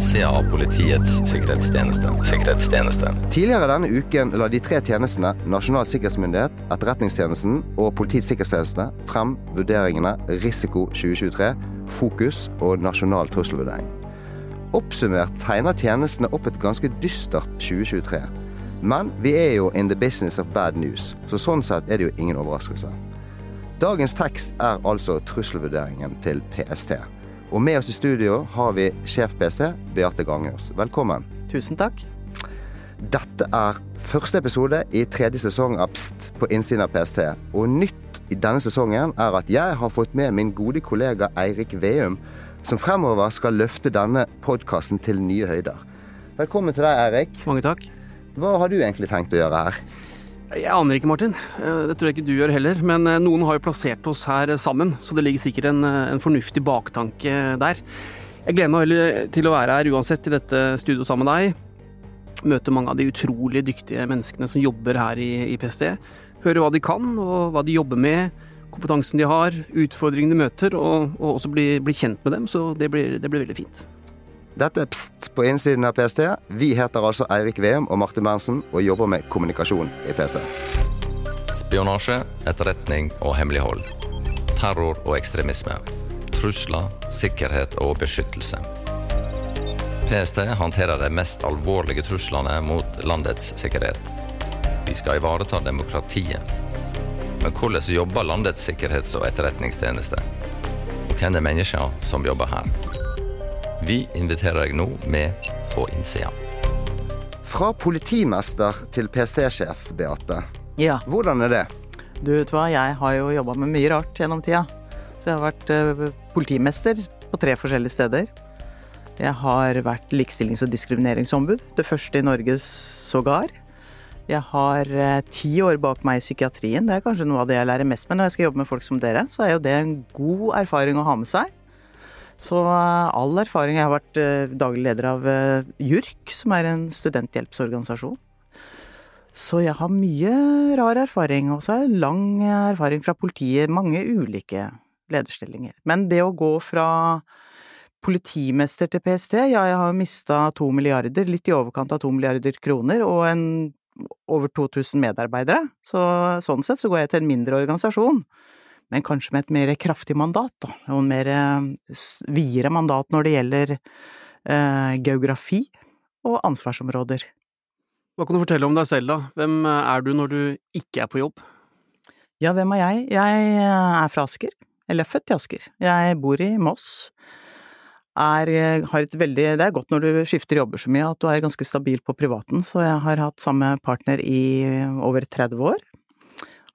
innsida av Politiets sikkerhetstjeneste. sikkerhetstjeneste. Tidligere denne uken la de tre tjenestene, Nasjonal sikkerhetsmyndighet, Etterretningstjenesten og Politiets sikkerhetstjeneste, frem vurderingene Risiko 2023, Fokus og Nasjonal trusselvurdering. Oppsummert tegner tjenestene opp et ganske dystert 2023. Men vi er jo in the business of bad news, så sånn sett er det jo ingen overraskelse. Dagens tekst er altså trusselvurderingen til PST. Og med oss i studio har vi sjef PST, Beate Gangers. Velkommen. Tusen takk. Dette er første episode i tredje sesong av Pst på innsiden av PST. Og nytt i denne sesongen er at jeg har fått med min gode kollega Eirik Veum, som fremover skal løfte denne podkasten til nye høyder. Velkommen til deg, Eirik. Mange takk. Hva har du egentlig tenkt å gjøre her? Jeg aner ikke, Martin. Eh, Det tror jeg ikke du gjør heller. Men eh, noen har jo plassert oss her sammen, så det ligger sikkert en, eh, en fornuftig baktanke der. Jeg gleder meg veldig til å være her uansett i dette studioet sammen med deg. Møte mange av de utrolig dyktige menneskene som jobber her i, i PST. Høre hva de kan, og hva de jobber med. Kompetansen de har, utfordringene de møter, og, og også bli, bli kjent med dem. Så det blir, det blir veldig fint. Dette er Pst på innsiden av PST. Vi heter altså Eirik Veum og Martin Berntsen og jobber med kommunikasjon i PST. Spionasje, etterretning og hemmelighold. Terror og ekstremisme. Trusler, sikkerhet og beskyttelse. PST håndterer de mest alvorlige truslene mot landets sikkerhet. Vi skal ivareta demokratiet. Men hvordan jobber landets sikkerhets- og etterretningstjeneste? Og hvem er menneskene som jobber her? Vi inviterer deg nå med på innsida. Fra politimester til PST-sjef, Beate. Ja, Hvordan er det? du vet hva, jeg har jo jobba med mye rart gjennom tida. Så jeg har vært eh, politimester på tre forskjellige steder. Jeg har vært likestillings- og diskrimineringsombud, det første i Norge sågar. Jeg har eh, ti år bak meg i psykiatrien, det er kanskje noe av det jeg lærer mest med når jeg skal jobbe med folk som dere, så er jo det en god erfaring å ha med seg. Så eh, all erfaring Jeg har vært eh, daglig leder av eh, JURK, som er en studenthjelpsorganisasjon. Så jeg har mye rar erfaring, og så har jeg lang erfaring fra politiet, mange ulike lederstillinger. Men det å gå fra politimester til PST, ja, jeg har mista to milliarder, litt i overkant av to milliarder kroner, og en over 2000 medarbeidere. Så sånn sett så går jeg til en mindre organisasjon, men kanskje med et mer kraftig mandat, da, og en mer eh, videre mandat når det gjelder eh, geografi og ansvarsområder. Hva kan du fortelle om deg selv, da? Hvem eh, er du når du ikke er på jobb? Ja, hvem er jeg? Jeg er fra Asker. Eller er født i Asker. Jeg bor i Moss. Er, har et veldig, det er godt når du skifter jobber så mye at du er ganske stabil på privaten, så jeg har hatt samme partner i over 30 år.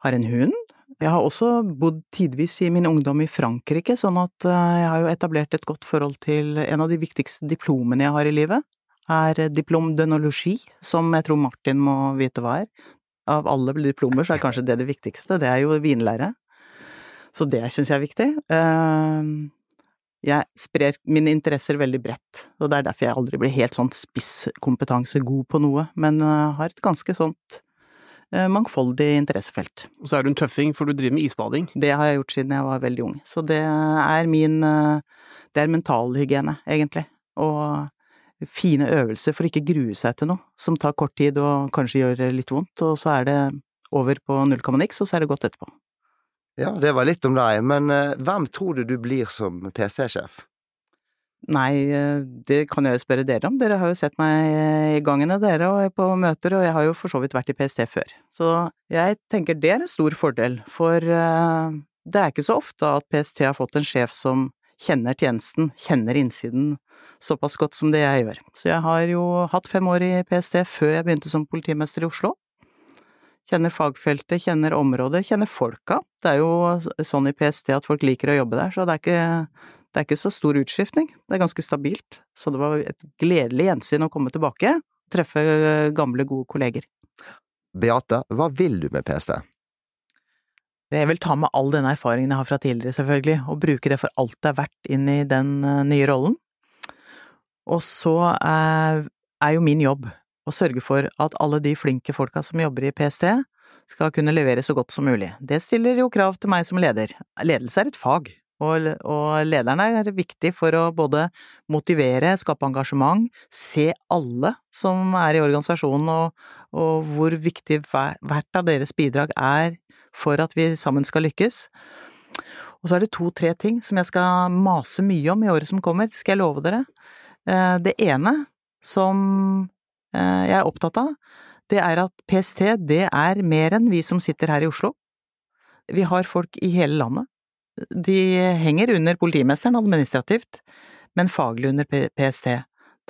Har en hund. Jeg har også bodd tidvis i min ungdom i Frankrike, sånn at eh, jeg har jo etablert et godt forhold til en av de viktigste diplomene jeg har i livet. Er diplom dønologi, som jeg tror Martin må vite hva er av alle diplomer, så er kanskje det det viktigste. Det er jo vinlære. Så det syns jeg er viktig. Eh, Jeg sprer mine interesser veldig bredt, og det er derfor jeg aldri blir helt sånn spisskompetanse god på noe, men eh, har et ganske sånt mangfoldig interessefelt. Og så er du en tøffing, for du driver med isbading. Det har jeg gjort siden jeg var veldig ung, så det er min eh, Det er mentalhygiene, egentlig. Og fine øvelser for ikke grue seg til noe som tar kort tid og kanskje gjør litt vondt, og så er det over på null komma niks, og så er det godt etterpå. Ja, det var litt om deg, men eh, hvem tror du du blir som PST-sjef? Nei, eh, det kan jeg jo spørre dere om. Dere har jo sett meg i gangene, dere, og på møter, og jeg har jo for så vidt vært i PST før. Så jeg tenker det er en stor fordel, for eh, det er ikke så ofte at PST har fått en sjef som kjenner tjenesten, kjenner innsiden såpass godt som det jeg gjør. Så jeg har jo hatt fem år i PST før jeg begynte som politimester i Oslo. Kjenner fagfeltet, kjenner området, kjenner folka. Det er jo sånn i PST at folk liker å jobbe der, så det er ikke det er ikke så stor utskiftning, det er ganske stabilt, så det var et gledelig gjensyn å komme tilbake, treffe gamle, gode kolleger. Beate, hva vil du med PST? Jeg vil ta med all den erfaringen jeg har fra tidligere, selvfølgelig, og bruke det for alt det er verdt inn i den eh, nye rollen. Og så er, er jo min jobb å sørge for at alle de flinke folka som jobber i PST, skal kunne levere så godt som mulig. Det stiller jo krav til meg som leder. Ledelse er et fag, Og, og lederne er viktig for å både motivere, skape engasjement, se alle som er i organisasjonen og, og hvor viktig hver, hvert av deres bidrag er for at vi sammen skal lykkes. Og så er det to-tre ting som jeg skal mase mye om i året som kommer, skal jeg love dere. Eh, det ene som eh, jeg er opptatt av, det er at PST det er mer enn vi som sitter her i Oslo. Vi har folk i hele landet. De henger under politimesteren administrativt, men faglig under PST.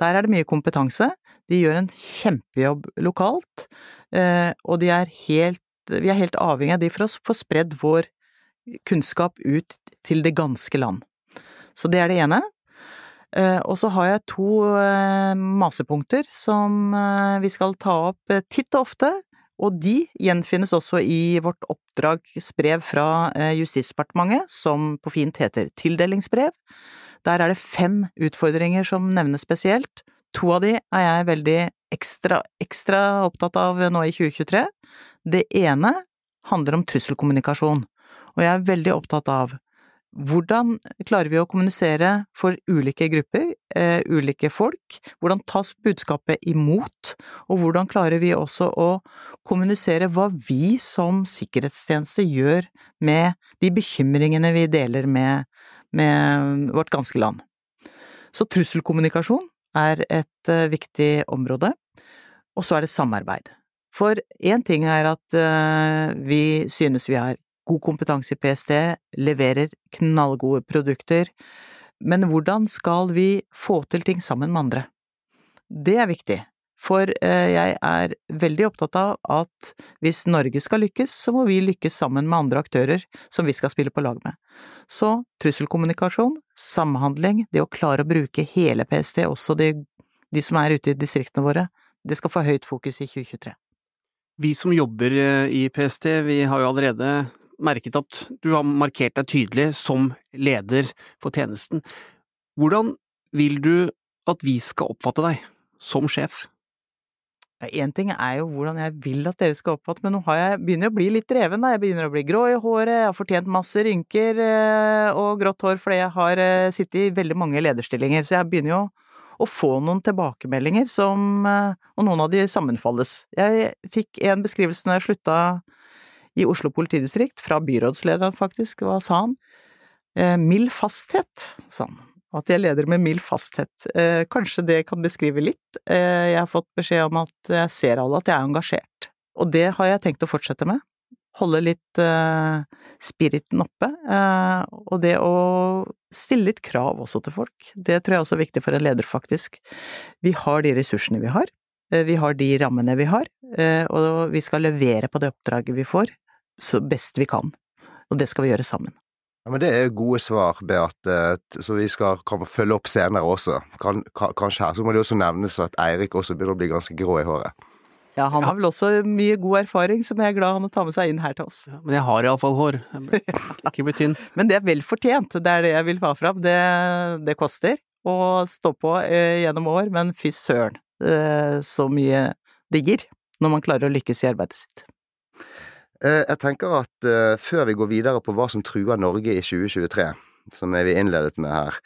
Der er det mye kompetanse. De gjør en kjempejobb lokalt, eh, og er helt, vi er helt avhengig av de for å få spredd vår kunnskap ut til det ganske land. Så det er det ene. Eh, og så har jeg to eh, masepunkter som vi skal ta opp titt og ofte, og de gjenfinnes også i vårt oppdragsbrev fra Justisdepartementet, som på fint heter tildelingsbrev. Der er det fem utfordringer som nevnes spesielt. To av de er jeg veldig ekstra, ekstra opptatt av nå i 2023. Det ene handler om trusselkommunikasjon og jeg er veldig opptatt av hvordan klarer vi å kommunisere for ulike grupper, eh, ulike folk? Hvordan tas budskapet imot? Og hvordan klarer vi også å kommunisere hva vi som sikkerhetstjeneste gjør med de bekymringene vi deler med, med vårt ganske land? Så trusselkommunikasjon er et eh, viktig område. Og så er det samarbeid. For én ting er at eh, vi synes vi har god kompetanse i PST, leverer knallgode produkter, men hvordan skal vi få til ting sammen med andre? Det er viktig, for eh, jeg er veldig opptatt av at hvis Norge skal lykkes, så må vi lykkes sammen med andre aktører som vi skal spille på lag med. Så trusselkommunikasjon, samhandling, det å klare å bruke hele PST, også de, de som er ute i distriktene våre, det skal få høyt fokus i 2023. Vi som jobber eh, i PST, vi har jo allerede merket at du har markert deg tydelig som leder for tjenesten. Hvordan vil du at vi skal oppfatte deg som sjef? Én ting er jo hvordan jeg vil at dere skal oppfatte, men nå jeg, begynner jeg å bli litt dreven. Da. Jeg begynner å bli grå i håret, jeg har fortjent masse rynker eh, og grått hår fordi jeg har eh, sittet i veldig mange lederstillinger, så jeg begynner jo å få noen tilbakemeldinger som eh, Og noen av de sammenfalles. Jeg fikk en beskrivelse når jeg slutta i Oslo politidistrikt, fra byrådslederen faktisk, hva sa han? Eh, mild fasthet, sa han. At jeg leder med mild fasthet. Eh, kanskje det kan beskrive litt. Eh, jeg har fått beskjed om at jeg ser alle at jeg er engasjert. Og det har jeg tenkt å fortsette med. Holde litt uh, spiriten oppe. Uh, og det å stille litt krav også til folk. Det tror jeg også er viktig for en leder, faktisk. Vi har de ressursene vi har. Vi har de rammene vi har, og vi skal levere på det oppdraget vi får så best vi kan. Og det skal vi gjøre sammen. Ja, men Det er gode svar, Beate, så vi skal kan følge opp senere også. Kan, kanskje her. Så må det også nevnes at Eirik også begynner å bli ganske grå i håret. Ja, han har vel også mye god erfaring, som jeg er glad han tar med seg inn her til oss. Ja, men jeg har iallfall hår. Ikke bli tynn. men det er vel fortjent, det er det jeg vil ta fram. Det, det koster å stå på eh, gjennom år, men fy søren eh, så mye det gir når man klarer å lykkes i arbeidet sitt. Eh, jeg tenker at uh, før vi går videre på hva som truer Norge i 2023, som vi innledet med her,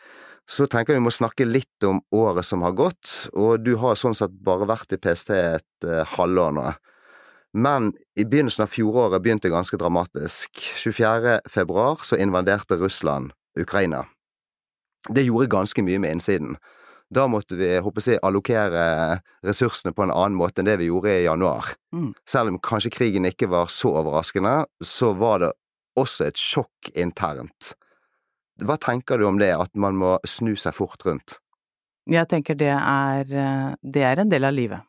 så tenker jeg vi må snakke litt om året som har gått. Og du har sånn sett bare vært i PST et uh, halvår nå. Men i begynnelsen av fjoråret begynte det ganske dramatisk. 24. februar så invaderte Russland Ukraina. Det gjorde ganske mye med innsiden. Da måtte vi håper jeg, allokere ressursene på en annen måte enn det vi gjorde i januar. Mm. Selv om kanskje krigen ikke var så overraskende, så var det også et sjokk internt. Hva tenker du om det, at man må snu seg fort rundt? Jeg tenker det er, det er en del av livet.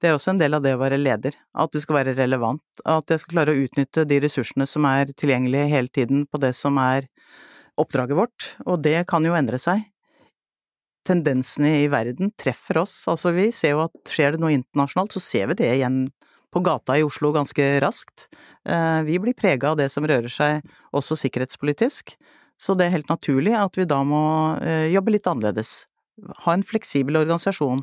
Det er også en del av det å være leder, at du skal være relevant, at jeg skal klare å utnytte de ressursene som er tilgjengelige hele tiden på det som er oppdraget vårt, og det kan jo endre seg tendensene i verden treffer oss. Altså, vi ser jo at skjer det noe internasjonalt, så ser vi det igjen på gata i Oslo ganske raskt. Eh, vi blir prega av det som rører seg også sikkerhetspolitisk, så det er helt naturlig at vi da må eh, jobbe litt annerledes. Ha en fleksibel organisasjon.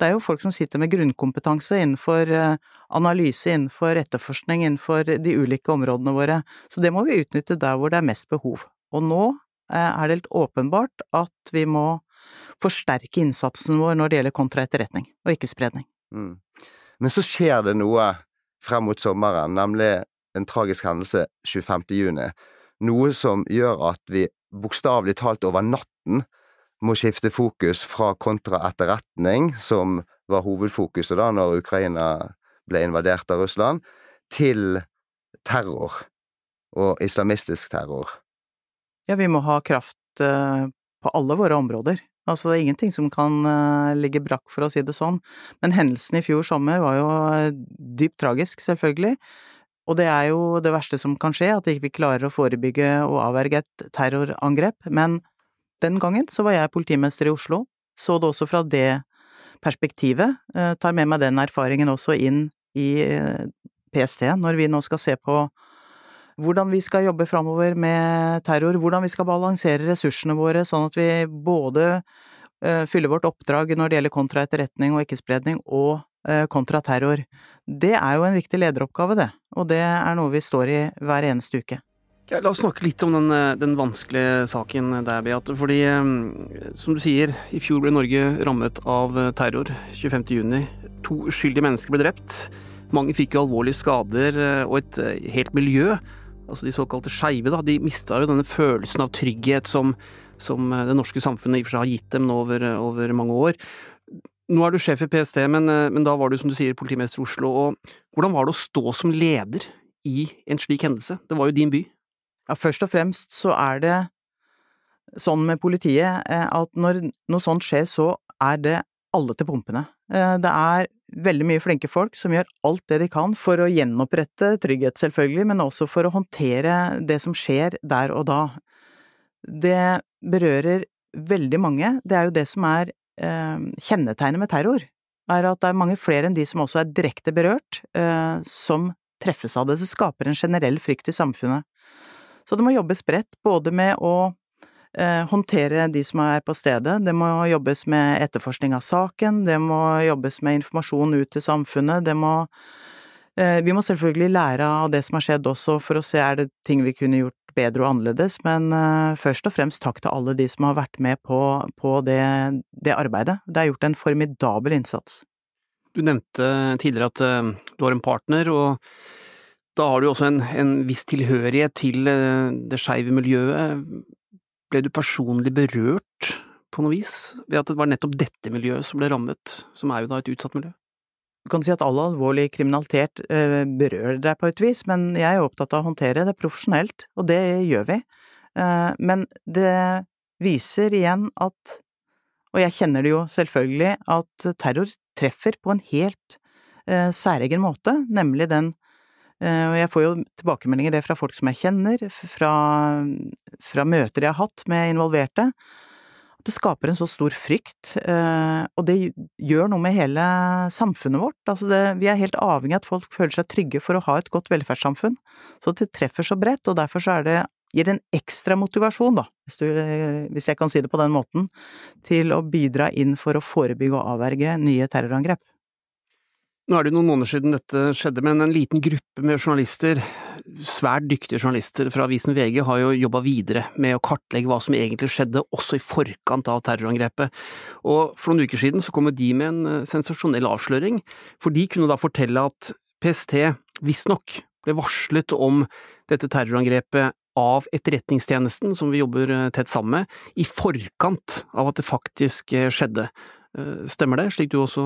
Det er jo folk som sitter med grunnkompetanse innenfor eh, analyse, innenfor etterforskning, innenfor de ulike områdene våre, så det må vi utnytte der hvor det er mest behov. Og nå er det helt åpenbart at vi må forsterke innsatsen vår når det gjelder kontraetterretning og ikke-spredning. Mm. Men så skjer det noe frem mot sommeren, nemlig en tragisk hendelse 25. juni. Noe som gjør at vi bokstavelig talt over natten må skifte fokus fra kontraetterretning, som var hovedfokuset da når Ukraina ble invadert av Russland, til terror og islamistisk terror. Ja, vi må ha kraft uh, på alle våre områder. Altså, det er ingenting som kan uh, ligge brakk, for å si det sånn. Men hendelsen i fjor sommer var jo uh, dypt tragisk, selvfølgelig. Og det er jo det verste som kan skje, at vi ikke klarer å forebygge og avverge et terrorangrep. Men den gangen så var jeg politimester i Oslo, så det også fra det perspektivet. tar med meg den erfaringen også inn i PST når vi nå skal se på hvordan vi skal jobbe framover med terror, hvordan vi skal balansere ressursene våre sånn at vi både uh, fyller vårt oppdrag når det gjelder kontraetterretning og ikke-spredning, og uh, kontraterror. Det er jo en viktig lederoppgave, det, og det er noe vi står i hver eneste uke. Ja, la oss snakke litt om den, eh, den vanskelige saken der, Beate. Fordi, som du sier, i fjor ble Norge rammet av terror 25.6. To uskyldige mennesker ble drept. Mange fikk jo alvorlige skader, og et helt miljø altså de såkalte skeive, de mista jo denne følelsen av trygghet som, som det norske samfunnet i og for seg har gitt dem nå over, over mange år. Nå er du sjef i PST, men, men, da var du som du sier politimester i Oslo. og Hvordan var det å stå som leder i en slik hendelse? Det var jo din by. Ja, Først og fremst så er det sånn med politiet eh, at når noe sånt skjer, så er det alle til pumpene. Eh, det er veldig mye flinke folk som gjør alt det de kan for å gjenopprette trygghet, selvfølgelig, men også for å håndtere det som skjer der og da. Det berører veldig mange. Det er jo det som er eh, kjennetegnet med terror, er at det er mange flere enn de som også er direkte berørt, eh, som treffes av det. Det skaper en generell frykt i samfunnet. Så det må jobbes bredt, både med å håndtere de som er på stedet. Det må jobbes med etterforskning av saken, det må jobbes med informasjon ut til samfunnet, det må eh, Vi må selvfølgelig lære av det som har skjedd også, for å se er det ting vi kunne gjort bedre og annerledes, men eh, først og fremst takk til alle de som har vært med på, på det, det arbeidet. Det er gjort en formidabel innsats. Du nevnte tidligere at du har en partner, og da har du også en, en viss tilhørighet til det skeive miljøet. Ble du personlig berørt på noe vis ved at det var nettopp dette miljøet som ble rammet, som er jo da et utsatt miljø? Du kan si at all alvorlig kriminalitet eh, berører deg på et vis, men jeg er opptatt av å håndtere det profesjonelt, og det gjør vi. Eh, men det viser igjen at, og jeg kjenner det jo selvfølgelig, at terror treffer på en helt eh, særegen måte, nemlig den og jeg får jo tilbakemeldinger det fra folk som jeg kjenner, fra, fra møter jeg har hatt med involverte. At det skaper en så stor frykt, eh, og det gjør noe med hele samfunnet vårt. Altså det, vi er helt avhengig av at folk føler seg trygge for å ha et godt velferdssamfunn. Så det treffer så bredt, og derfor så er det gir en ekstra motivasjon, da, hvis, du, hvis jeg kan si det på den måten, til å bidra inn for å forebygge og avverge nye terrorangrep. Nå er det noen måneder siden dette skjedde, men en liten gruppe med journalister, svært dyktige journalister fra avisen VG, har jo jobba videre med å kartlegge hva som egentlig skjedde, også i forkant av terrorangrepet. Og for noen uker siden så kom de med en eh, sensasjonell avsløring, for de kunne da fortelle at PST visstnok ble varslet om dette terrorangrepet av Etterretningstjenesten, som vi jobber eh, tett sammen med, i forkant av at det faktisk eh, skjedde. Stemmer det, slik du også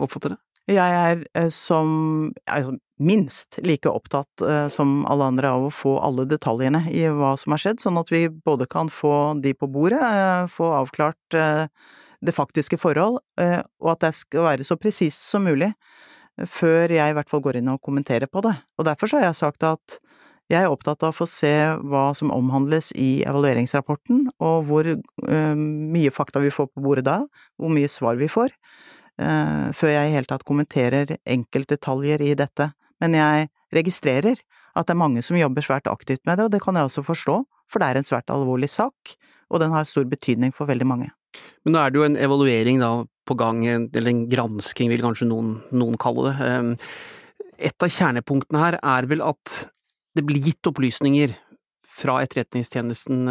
oppfatter det? Jeg er eh, som altså, minst like opptatt eh, som alle andre av å få alle detaljene i hva som har skjedd, sånn at vi både kan få de på bordet, eh, få avklart det faktiske forhold, og at det skal være så presist som mulig før jeg i hvert fall går inn og kommenterer på det. Og derfor så har jeg sagt at jeg er opptatt av å få se hva som omhandles i evalueringsrapporten, og hvor mye fakta vi får på bordet da, hvor mye svar vi får. Eh, før jeg i hele tatt kommenterer enkeltdetaljer i dette. Men jeg registrerer at det er mange som jobber svært aktivt med det, og det kan jeg også forstå, for det er en svært alvorlig sak, og den har stor betydning for veldig mange. Men nå er det jo en evaluering da på gang, eller en gransking vil kanskje noen, noen kalle det. Eh, et av kjernepunktene her er vel at det blir gitt opplysninger fra Etterretningstjenesten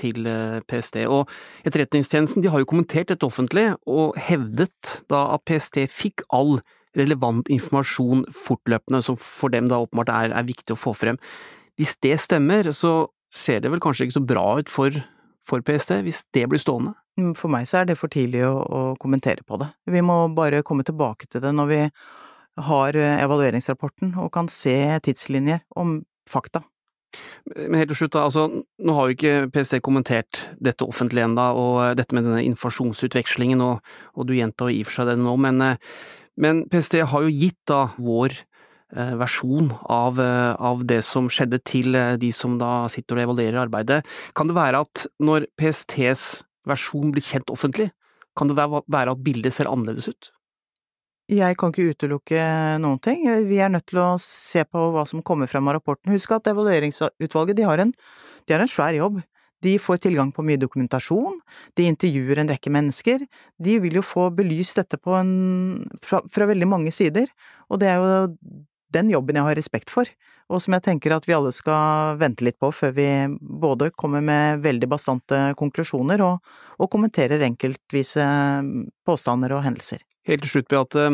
til PST. Og Etterretningstjenesten de har jo kommentert dette offentlig, og hevdet da at PST fikk all relevant informasjon fortløpende, som for dem da åpenbart er, er viktig å få frem. Hvis det stemmer, så ser det vel kanskje ikke så bra ut for, for PST, hvis det blir stående? Mm, for meg så er det for tidlig å, å, kommentere på det. Vi må bare komme tilbake til det når vi har eh, evalueringsrapporten og kan se tidslinjer om fakta. Men helt til slutt, da, altså, nå har jo ikke PST kommentert dette offentlig ennå, og eh, dette med denne informasjonsutvekslingen, og, og du gjentar i og for seg det nå, men, eh, men PST har jo gitt da vår eh, versjon av, av, det som skjedde til de som da sitter og evaluerer arbeidet. Kan det være at når PSTs versjon blir kjent offentlig, kan det være at bildet ser annerledes ut? Jeg kan ikke utelukke noen ting. Vi er nødt til å se på hva som kommer frem av rapporten. Husk at evalueringsutvalget de har, en, de har en svær jobb. De får tilgang på mye dokumentasjon, de intervjuer en rekke mennesker. De vil jo få belyst dette en, fra, fra veldig mange sider, og det er jo den jobben jeg har respekt for, og som jeg tenker at vi alle skal vente litt på før vi både kommer med veldig bastante konklusjoner og, og kommenterer enkeltvise påstander og hendelser. Helt til slutt, Beate.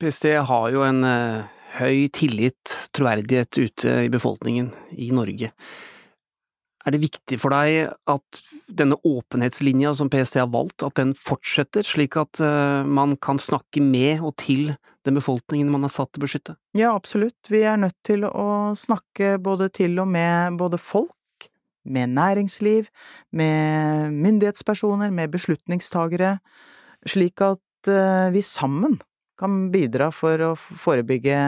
PST har jo en uh, høy tillit, troverdighet ute i befolkningen i Norge. Er det viktig for deg at denne åpenhetslinja som PST har valgt, at den fortsetter, slik at uh, man kan snakke med og til den befolkningen man er satt til å beskytte? Ja, absolutt. Vi er nødt til å snakke både til og med både folk, med næringsliv, med myndighetspersoner, med beslutningstagere, slik at Eh, vi sammen kan bidra for å forebygge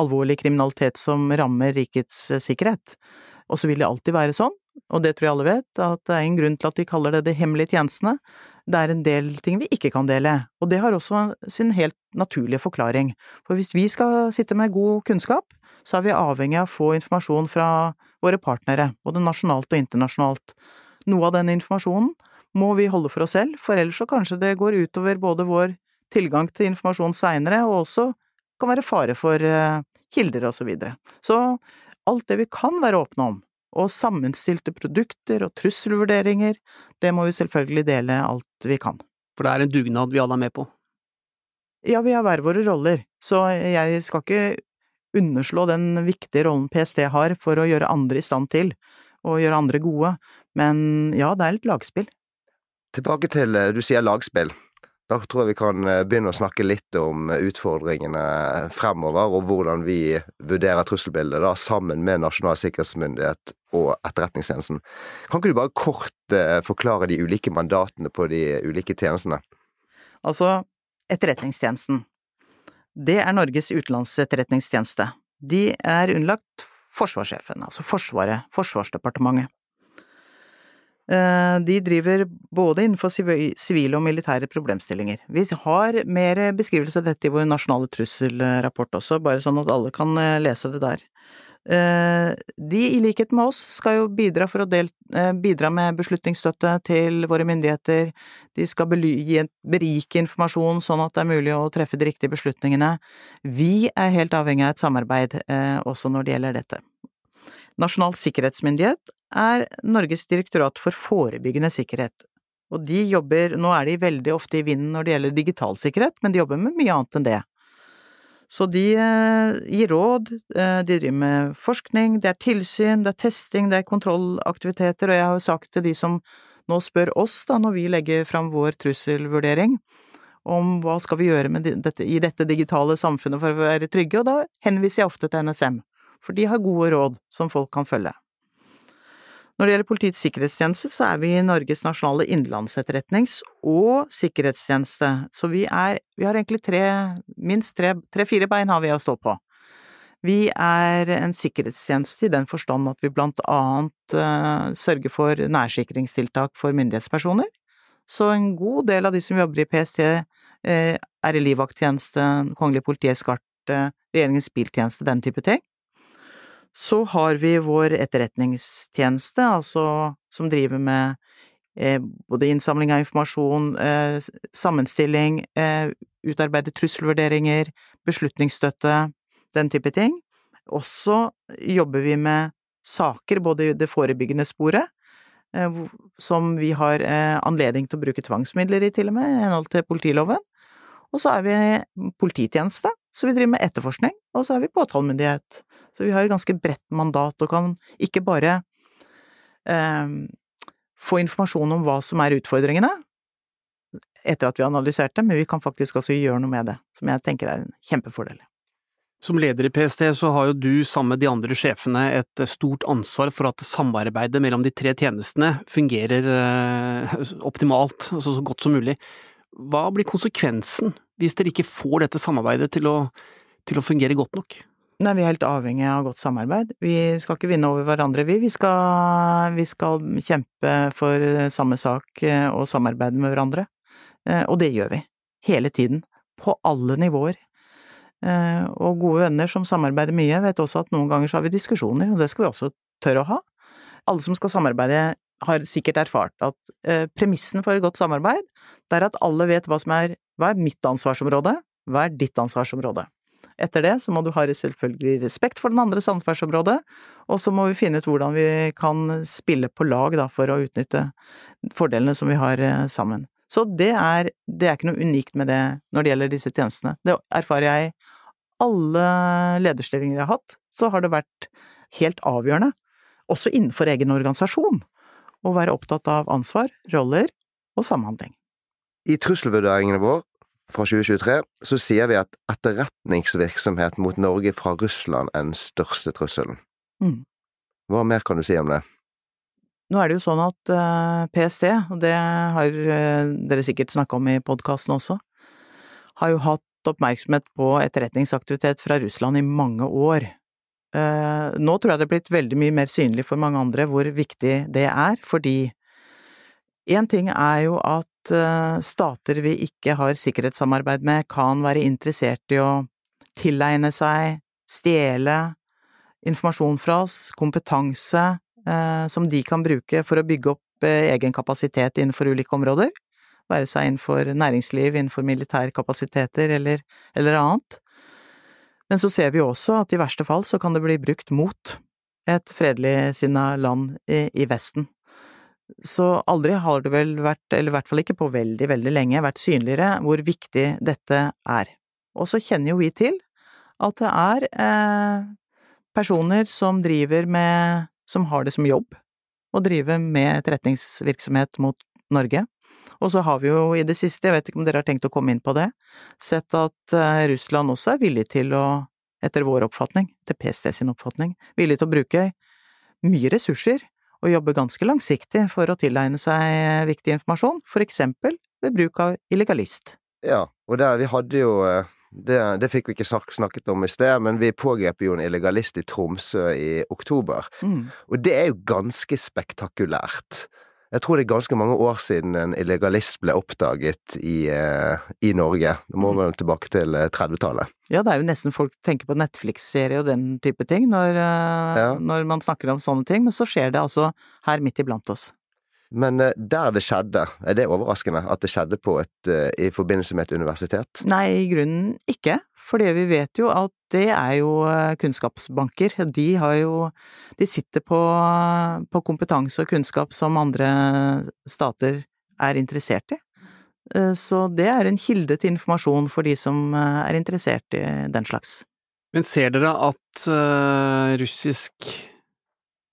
alvorlig kriminalitet som rammer rikets eh, sikkerhet. Og så vil det alltid være sånn, og det tror jeg alle vet, at det er en grunn til at de kaller det de hemmelige tjenestene. Det er en del ting vi ikke kan dele, og det har også sin helt naturlige forklaring. For hvis vi skal sitte med god kunnskap, så er vi avhengig av å få informasjon fra våre partnere, både nasjonalt og internasjonalt. Noe av den informasjonen må vi holde for oss selv, for ellers så kanskje det går utover både vår tilgang til informasjon seinere, og også kan være fare for uh, kilder og så videre. Så alt det vi kan være åpne om, og sammenstilte produkter og trusselvurderinger, det må vi selvfølgelig dele alt vi kan. For det er en dugnad vi alle er med på? Ja, vi har hver våre roller, så jeg skal ikke underslå den viktige rollen PST har for å gjøre andre i stand til, og gjøre andre gode, men ja, det er litt lagspill. Tilbake til eh, du sier lagspill. Da tror jeg vi kan eh, begynne å snakke litt om eh, utfordringene fremover, og hvordan vi vurderer trusselbildet da, sammen med Nasjonal sikkerhetsmyndighet og Etterretningstjenesten. Kan ikke du bare kort forklare de ulike mandatene på de ulike tjenestene? Altså, Etterretningstjenesten. Det er Norges utenlandsetterretningstjeneste. De er underlagt forsvarssjefen, altså Forsvaret, Forsvarsdepartementet. Eh, de driver både innenfor sivile og militære problemstillinger. Vi har mer beskrivelse av dette i vår nasjonale trusselrapport også, bare sånn at alle kan eh, lese det der. Eh, de, i likhet med oss, skal jo bidra, del, bidra med beslutningsstøtte til våre myndigheter. De skal berike informasjon sånn at det er mulig å treffe de riktige beslutningene. Vi er helt avhengig av et samarbeid også når det gjelder dette. Nasjonal sikkerhetsmyndighet er Norges direktorat for forebyggende sikkerhet. Og de jobber, nå er de veldig ofte i vinden når det gjelder digital sikkerhet, men de jobber med mye annet enn det. Så de eh, gir råd, eh, de driver med forskning, det er tilsyn, det er testing, det er kontrollaktiviteter, og jeg har jo sagt til de som nå spør oss, da, når vi legger fram vår trusselvurdering, om hva skal vi gjøre dette, i dette digitale samfunnet for å være trygge, og da henviser jeg ofte til NSM, for de har gode råd som folk kan følge. Når det gjelder Politiets sikkerhetstjeneste, så er vi i Norges nasjonale innenlandsetterretnings- og sikkerhetstjeneste, så vi er, vi har egentlig tre, minst tre-fire bein har vi å stå på. Vi er en sikkerhetstjeneste i den forstand at vi blant annet uh, sørger for nærsikringstiltak for myndighetspersoner, så en god del av de som jobber i PST, eh, er i livvakttjeneste, Kongelig politieskarte, Regjeringens biltjeneste, den type ting. Så har vi vår etterretningstjeneste, altså som driver med eh, både innsamling av informasjon, eh, sammenstilling, eh, utarbeide trusselvurderinger, beslutningsstøtte, den type ting. Også jobber vi med saker, både i det forebyggende sporet, som vi har anledning til å bruke tvangsmidler i, til og med, i henhold til politiloven. Og så er vi polititjeneste, så vi driver med etterforskning, og så er vi påtalemyndighet. Så vi har et ganske bredt mandat og kan ikke bare eh, få informasjon om hva som er utfordringene, etter at vi har analysert det, men vi kan faktisk også gjøre noe med det, som jeg tenker er en kjempefordel. Som leder i PST så har jo du sammen med de andre sjefene et stort ansvar for at samarbeidet mellom de tre tjenestene fungerer eh, optimalt, altså så godt som mulig. Hva blir konsekvensen hvis dere ikke får dette samarbeidet til å, til å fungere godt nok? Nei, vi er helt avhengig av godt samarbeid. Vi skal ikke vinne over hverandre, vi. Vi skal, vi skal kjempe for samme sak eh, og samarbeide med hverandre. Eh, og det gjør vi. Hele tiden. På alle nivåer. Eh, og gode venner som samarbeider mye, vet også at noen ganger så har vi diskusjoner, og det skal vi også tørre å ha. Alle som skal samarbeide, har sikkert erfart at premissen for et godt samarbeid, det er at alle vet hva som er hva er mitt ansvarsområde, hva er ditt ansvarsområde? Etter det så må du ha selvfølgelig respekt for den andres ansvarsområde, og så må vi finne ut hvordan vi kan spille på lag da, for å utnytte fordelene som vi har eh, sammen. Så det er, det er ikke noe unikt med det når det gjelder disse tjenestene. Det erfarer jeg i alle lederstillinger jeg har hatt, så har det vært helt avgjørende, også innenfor egen organisasjon, å være opptatt av ansvar, roller og samhandling. I trusselvurderingene våre fra 2023 så sier vi at etterretningsvirksomhet mot Norge fra Russland er den største trusselen. Mm. Hva mer kan du si om det? Nå er det jo sånn at uh, eh, PST, og det har uh, dere sikkert snakka om i podkasten også, har jo hatt oppmerksomhet på etterretningsaktivitet fra Russland i mange år. Uh, nå tror jeg det er blitt veldig mye mer synlig for mange andre hvor viktig det er, fordi én ting er jo at Eh, stater vi ikke har sikkerhetssamarbeid med, kan være interessert i å tilegne seg, stjele informasjon fra oss, kompetanse eh, som de kan bruke for å bygge opp eh, egen kapasitet innenfor ulike områder, være seg innenfor næringsliv, innenfor militære kapasiteter eller, eller annet. Men så ser vi også at i verste fall så kan det bli brukt mot et fredelig land i, i Vesten. Så aldri har det vel vært, eller i hvert fall ikke på veldig, veldig lenge, vært synligere hvor viktig dette er. Og så kjenner jo vi til at det er eh, personer som driver med, som har det som jobb, å drive med etterretningsvirksomhet mot Norge. Og så har vi jo i det siste, jeg vet ikke om dere har tenkt å komme inn på det, sett at eh, Russland også er villig til å, etter vår oppfatning, til PST sin oppfatning, villig til å bruke mye ressurser og jobbe ganske langsiktig for å tilegne seg viktig informasjon, for eksempel ved bruk av illegalist. Ja, og der vi hadde jo eh, det, det, fikk vi ikke snakket om i sted, men vi pågrep jo en illegalist i Tromsø i oktober. Mm. Og det er jo ganske spektakulært. Jeg tror det er ganske mange år siden en illegalist ble oppdaget i, uh, i Norge. Det må mm. vel tilbake til 30-tallet. Eh, ja, det er jo nesten folk tenker på Netflix-serie og den type ting når, uh, ja. når, man snakker om sånne ting, men så skjer det altså her midt iblant oss. Men uh, der det skjedde, er det overraskende at det skjedde på et, i forbindelse med et universitet? Nei, i grunnen ikke. Fordi vi vet jo at det er jo eh, kunnskapsbanker. De har jo De sitter på, på kompetanse og kunnskap som andre stater er interessert i. Eh, så det er en kilde til informasjon for de som eh, er interessert i den slags. Men ser dere at uh, russisk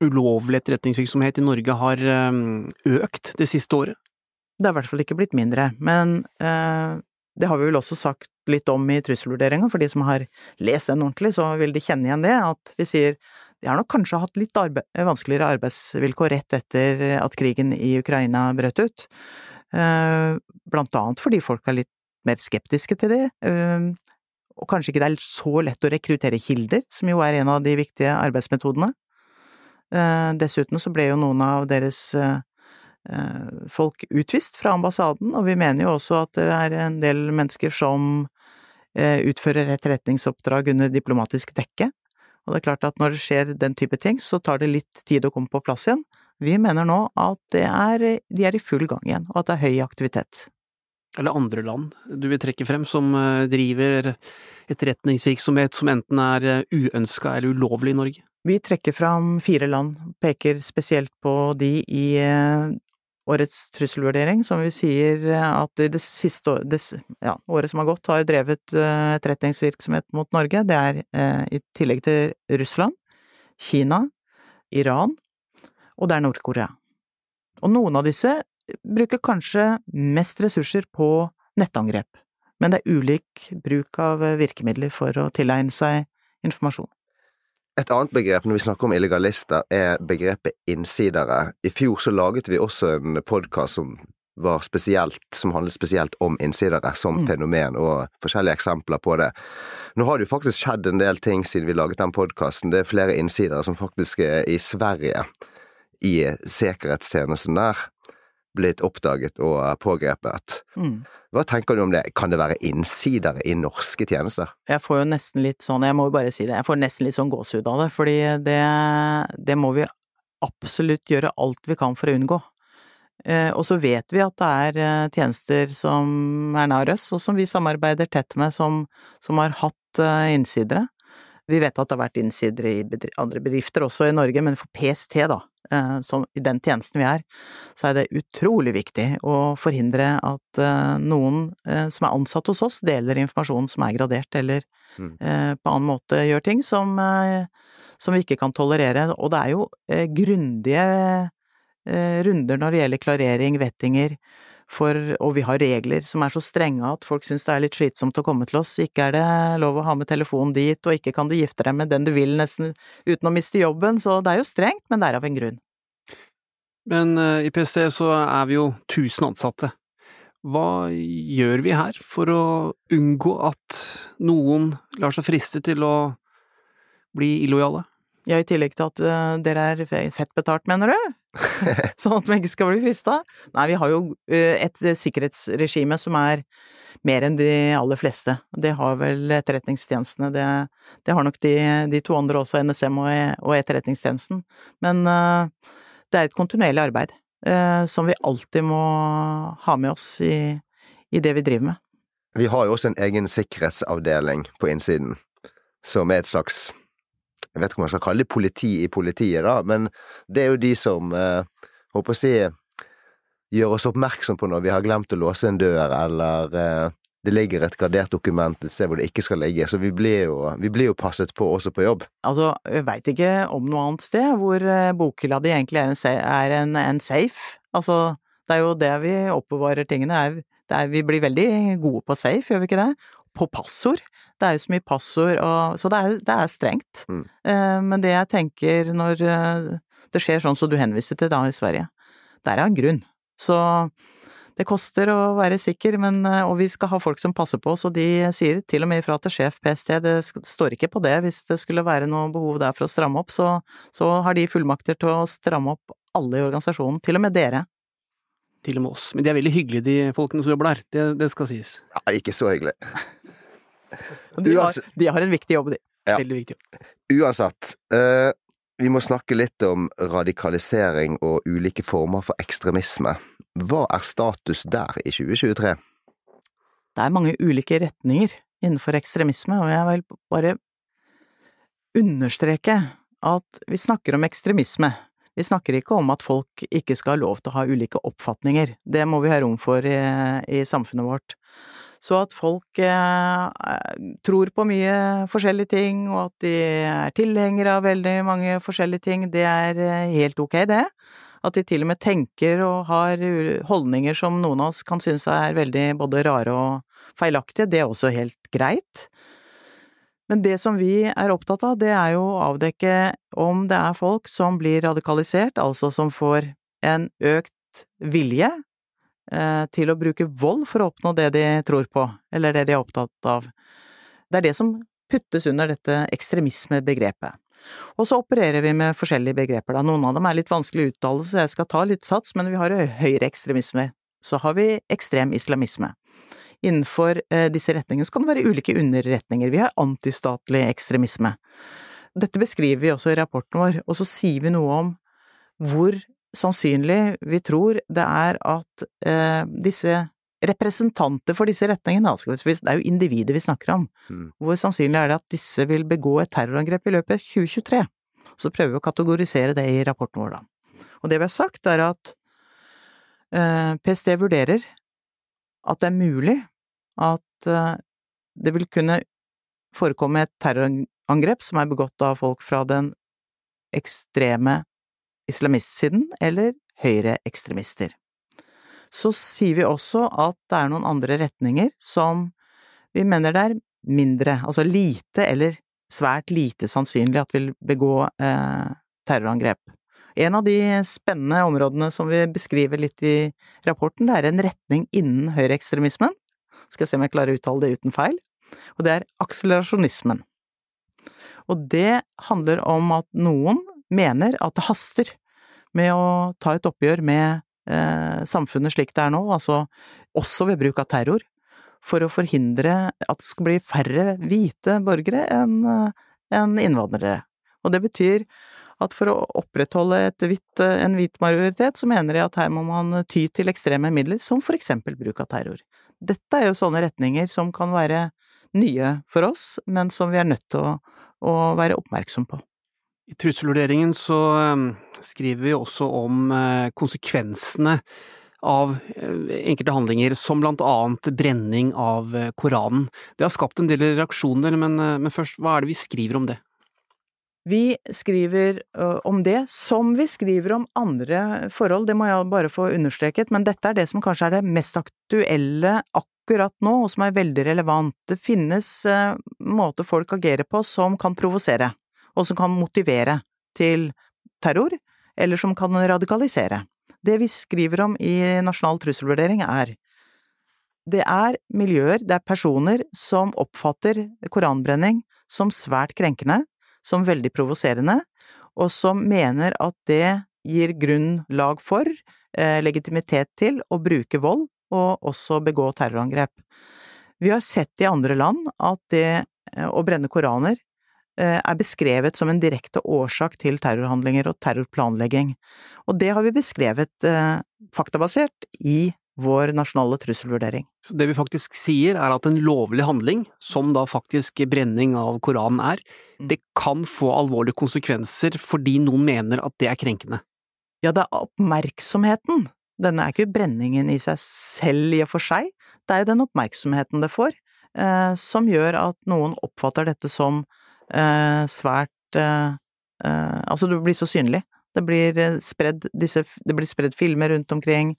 ulovlig etterretningsvirksomhet i Norge har um, økt det siste året? Det har i hvert fall ikke blitt mindre, men eh, det har vi vel også sagt litt om i trusselvurderinga, for de som har lest den ordentlig, så vil de kjenne igjen det, at vi sier de har nok kanskje hatt litt arbeid, vanskeligere arbeidsvilkår rett etter at krigen i Ukraina brøt ut, eh, blant annet fordi folk er litt mer skeptiske til det, eh, og kanskje ikke det er så lett å rekruttere kilder, som jo er en av de viktige arbeidsmetodene. Eh, dessuten så ble jo noen av deres Eh, folk utvist fra ambassaden, og vi mener jo også at det er en del mennesker som eh, utfører etterretningsoppdrag under diplomatisk dekke. Og det er klart at når det skjer den type ting, så tar det litt tid å komme på plass igjen. Vi mener nå at er, de er i full gang igjen, og at det er høy aktivitet. Er det andre land du vil trekke frem som eh, driver etterretningsvirksomhet som enten er uønska eller ulovlig i Norge? Vi trekker fram fire land, peker spesielt på de i eh, årets trusselvurdering, som vi sier at i det siste det, ja, året som har gått, har drevet uh, etterretningsvirksomhet mot Norge. Det er eh, i tillegg til Russland, Kina, Iran, og det er Nord-Korea. Og noen av disse bruker kanskje mest ressurser på nettangrep, men det er ulik bruk av virkemidler for å tilegne seg informasjon. Et annet begrep når vi snakker om illegalister, er begrepet innsidere. I fjor så laget vi også en podkast som var spesielt, som handlet spesielt om innsidere som mm. fenomen, og forskjellige eksempler på det. Nå har det jo faktisk skjedd en del ting siden vi laget den podkasten. Det er flere innsidere som faktisk er i Sverige, i sikkerhetstjenesten der, blitt oppdaget og pågrepet. Mm. Hva tenker du om det, kan det være innsidere i norske tjenester? Jeg får jo nesten litt sånn, jeg må jo bare si det, jeg får nesten litt sånn gåsehud av det, fordi det, det må vi absolutt gjøre alt vi kan for å unngå. Eh, og så vet vi at det er eh, tjenester som er nær oss, og som vi samarbeider tett med, som, som har hatt eh, innsidere. Vi vet at det har vært innsidere i bedri andre bedrifter også i Norge, men for PST, da, eh, som i den tjenesten vi er, så er det utrolig viktig å forhindre at eh, noen eh, som er ansatt hos oss, deler informasjon som er gradert, eller mm. på annen måte gjør ting som, som vi ikke kan tolerere. Og det er jo grundige runder når det gjelder klarering, vettinger, for, og vi har regler som er så strenge at folk syns det er litt slitsomt å komme til oss. Ikke er det lov å ha med telefonen dit, og ikke kan du gifte deg med den du vil nesten uten å miste jobben, så det er jo strengt, men det er av en grunn. Men uh, i PST så er vi jo 1000 ansatte. Hva gjør vi her for å unngå at noen lar seg friste til å bli illojale? Ja, i tillegg til at uh, dere er fett betalt, mener du? sånn at vi ikke skal bli frista? Nei, vi har jo uh, et sikkerhetsregime som er mer enn de aller fleste. Det har vel etterretningstjenestene. Det, det har nok de, de, to andre også, NSM og, og Etterretningstjenesten. Men uh, det er et kontinuerlig arbeid som vi alltid må ha med oss i, i det vi driver med. Vi har jo også en egen sikkerhetsavdeling på innsiden, som er et slags jeg vet ikke om man skal kalle det politi i politiet, da, men det er jo de som eh, håper å si gjør oss oppmerksom på når vi har glemt å låse en dør, eller eh, det ligger et gradert dokument et sted hvor det ikke skal ligge, så vi blir jo, vi blir jo passet på også på jobb. Altså, jeg veit ikke om noe annet sted hvor eh, bokhylla di egentlig er, en, er en, en, safe. Altså, det er jo det vi oppbevarer tingene, er, er vi blir veldig gode på safe, gjør vi ikke det? På passord. Det er jo så mye passord og Så det er, det er strengt. Mm. Eh, men det jeg tenker når eh, det skjer sånn som du henviste til da i Sverige, det er av en grunn. Så det koster å være sikker, men, eh, og vi skal ha folk som passer på oss, og de sier til og med ifra til sjef PST, det står ikke på det, hvis det skulle være noe behov der for å stramme opp, så, så har de fullmakter til å stramme opp alle i organisasjonen, til og med dere. Til og med oss. Men de er veldig hyggelige, de folkene som jobber der, det, det skal sies. Ja, ikke så hyggelig. De har, de har, en viktig jobb, de. Ja. Veldig viktig jobb. Uansett, uh, vi må snakke litt om radikalisering og ulike former for ekstremisme. Hva er status der i 2023? Det er mange ulike retninger innenfor ekstremisme, og jeg vil bare understreke at vi snakker om ekstremisme. Vi snakker ikke om at folk ikke skal ha lov til å ha ulike oppfatninger. Det må vi ha rom for i, i samfunnet vårt. Så at folk eh, tror på mye forskjellige ting, og at de er tilhengere av veldig mange forskjellige ting, det er eh, helt ok, det. At de til og med tenker og har holdninger som noen av oss kan synes er veldig både rare og feilaktige, det er også helt greit. Men det som vi er opptatt av, det er jo å avdekke om det er folk som blir radikalisert, altså som får en økt vilje til å bruke vold for å oppnå det de tror på, eller det de er opptatt av. Det er det som puttes under dette ekstremismebegrepet. Og så opererer vi med forskjellige begreper, da. Noen av dem er litt vanskelig å uttale, så jeg skal ta litt sats, men vi har høyreekstremisme. Så har vi ekstrem islamisme. Innenfor eh, disse retningene så kan det være ulike underretninger. Vi har antistatlig ekstremisme. Dette beskriver vi også i rapporten vår, og så sier vi noe om hvor sannsynlig vi tror det er at eh, disse representanter for disse retningene, altså, det er jo individer vi snakker om, mm. hvor sannsynlig er det at disse vil begå et terrorangrep i løpet av 2023? Så prøver vi å kategorisere det i rapporten vår, da. Og det vi har sagt, er at eh, PST vurderer at det er mulig at eh, det vil kunne forekomme et terrorangrep som er begått av folk fra den ekstreme islamistsiden eller høyreekstremister. Så sier vi også at det er noen andre retninger som vi mener det er mindre, altså lite eller svært lite sannsynlig at vil begå eh, terrorangrep. En av de spennende områdene som vi beskriver litt i rapporten, det er en retning innen høyreekstremismen. Skal jeg se om jeg klarer å uttale det uten feil. Og det er akselerasjonismen. Og det handler om at noen mener at det haster med å ta et oppgjør med eh, samfunnet slik det er nå, altså også ved bruk av terror, for å forhindre at det skal bli færre hvite borgere enn eh, en innvandrere. Og det betyr at for å opprettholde hvitt, en hvit majoritet, så mener de at her må man ty til ekstreme midler, som for eksempel bruk av terror. Dette er jo sånne retninger som kan være nye for oss, men som vi er nødt til å, å være oppmerksom på. I trusselvurderingen så ehm, skriver vi også om eh, konsekvensene av eh, enkelte handlinger, som blant annet brenning av eh, Koranen. Det har skapt en del reaksjoner, men, men først, hva er det vi skriver om det? Vi skriver om det som vi skriver om andre forhold, det må jeg bare få understreket, men dette er det som kanskje er det mest aktuelle akkurat nå, og som er veldig relevant. Det finnes måter folk agerer på som kan provosere og som kan motivere til terror, eller som kan radikalisere. Det vi skriver om i Nasjonal trusselvurdering er det er miljøer, det er personer som oppfatter koranbrenning som svært krenkende, som veldig provoserende, og som mener at det gir grunnlag for, eh, legitimitet til, å bruke vold og også begå terrorangrep. Vi har sett i andre land at det eh, å brenne koraner er beskrevet som en direkte årsak til terrorhandlinger og terrorplanlegging. Og det har vi beskrevet eh, faktabasert i vår nasjonale trusselvurdering. Så det vi faktisk sier er at en lovlig handling, som da faktisk brenning av Koranen er, mm. det kan få alvorlige konsekvenser fordi noen mener at det er krenkende? Ja, det er oppmerksomheten. Denne er ikke brenningen i seg selv i og for seg, det er jo den oppmerksomheten det får, eh, som gjør at noen oppfatter dette som eh, svært eh, eh, Altså, det blir så synlig. Det blir eh, spredd disse Det blir spredd filmer rundt omkring,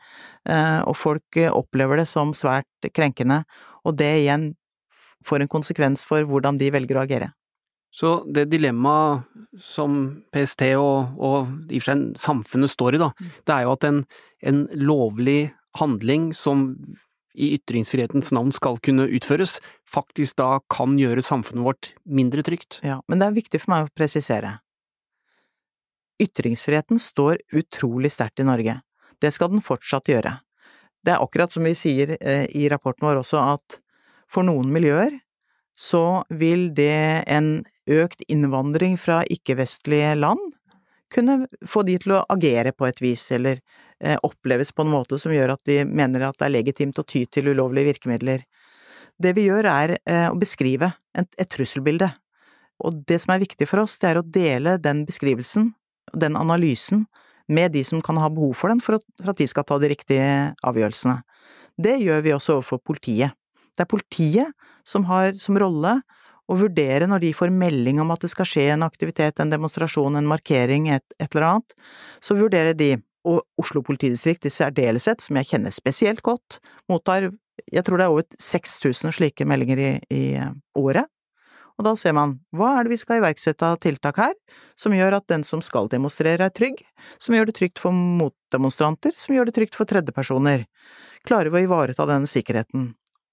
eh, og folk opplever det som svært krenkende, og det igjen får en konsekvens for hvordan de velger å agere. Så det dilemmaet som PST og, og i og for seg samfunnet står i, da, mm. det er jo at en, en lovlig handling som i ytringsfrihetens navn skal kunne utføres, faktisk da kan gjøre samfunnet vårt mindre trygt. Ja, men det er viktig for meg å presisere. Ytringsfriheten står utrolig sterkt i Norge. Det skal den fortsatt gjøre. Det er akkurat som vi sier eh, i rapporten vår også, at for noen miljøer så vil det en økt innvandring fra ikke-vestlige land kunne få de til å agere på et vis, eller oppleves på en måte som gjør at de mener at det er legitimt å ty til ulovlige virkemidler. Det vi gjør er eh, å beskrive et, trusselbilde, og det som er viktig for oss, det er å dele den beskrivelsen, den analysen, med de som kan ha behov for den for at de skal ta de riktige avgjørelsene. Det gjør vi også overfor politiet. Det er politiet som har som rolle å vurdere når de får melding om at det skal skje en aktivitet, en demonstrasjon, en markering, et, et eller annet, så vurderer de og Oslo politidistrikt i særdeleshet, som jeg kjenner spesielt godt, mottar jeg tror det er over 6000 slike meldinger i, i, eh, året. Og da ser man hva er det vi skal iverksette av tiltak her, som gjør at den som skal demonstrere er trygg, som gjør det trygt for motdemonstranter, som gjør det trygt for tredjepersoner. Klarer vi å ivareta den sikkerheten?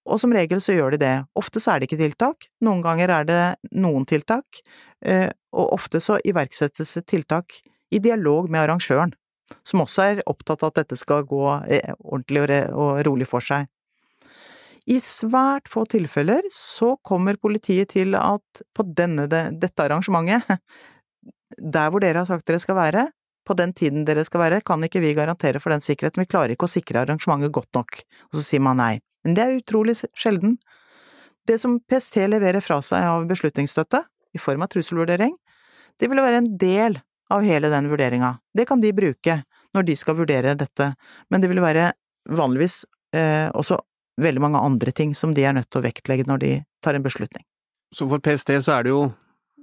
Og som regel så gjør de det. Ofte så er det ikke tiltak, noen ganger er det noen tiltak, eh, og ofte så iverksettes det tiltak i dialog med arrangøren som også er opptatt av at dette skal gå eh, ordentlig og rolig for seg. I svært få tilfeller så kommer politiet til at på denne, dette arrangementet, der hvor dere har sagt dere skal være, på den tiden dere skal være, kan ikke vi garantere for den sikkerheten, vi klarer ikke å sikre arrangementet godt nok. Og så sier man nei. Men det er utrolig sjelden. Det som PST leverer fra seg av beslutningsstøtte, i form av trusselvurdering, Det vil være en del av hele den vurderinga. Det kan de bruke når de skal vurdere dette, men det vil være vanligvis eh, også veldig mange andre ting som de er nødt til å vektlegge når de tar en beslutning. Så for PST så er det jo,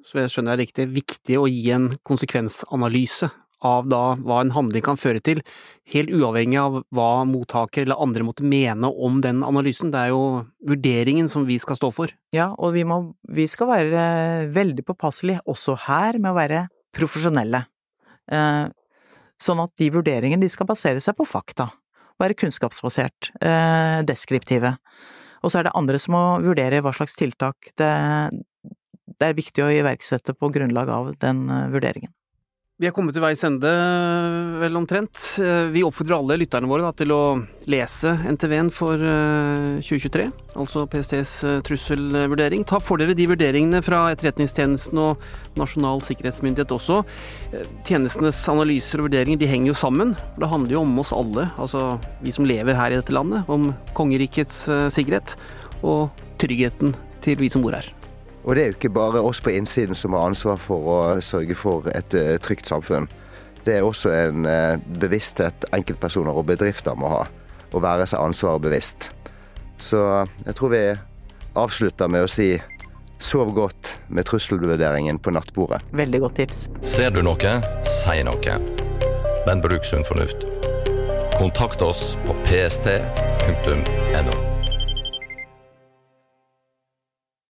så jeg skjønner det riktig, viktig å gi en konsekvensanalyse av da hva en handling kan føre til, helt uavhengig av hva mottaker eller andre måtte mene om den analysen. Det er jo vurderingen som vi skal stå for. Ja, og vi, må, vi skal være veldig påpasselige også her med å være profesjonelle. Eh, sånn at de vurderingene de skal basere seg på fakta. Være kunnskapsbasert, eh, deskriptive. Og så er det andre som må vurdere hva slags tiltak det, det er viktig å iverksette på grunnlag av den eh, vurderingen. Vi er kommet til veis ende, vel omtrent. Eh, vi oppfordrer alle lytterne våre da, til å lese NTV-en for 2023, eh, altså PSTs eh, trusselvurdering. Ta for dere de vurderingene fra Etterretningstjenesten og Nasjonal sikkerhetsmyndighet også. Tjenestenes analyser og vurderinger de henger jo sammen. Det handler jo om oss alle, altså vi som lever her i dette landet. Om kongerikets sikkerhet og tryggheten til vi som bor her. Og det er jo ikke bare oss på innsiden som har ansvar for å sørge for et uh, trygt samfunn. Det er også en uh, bevissthet enkeltpersoner og bedrifter må ha. Å være seg ansvaret bevisst. Så jeg tror vi avslutter med å si sov godt med trusselvurderingen på nattbordet. Veldig godt tips. Ser du noe, si noe. Men bruk sunn fornuft. Kontakt oss på pst.no.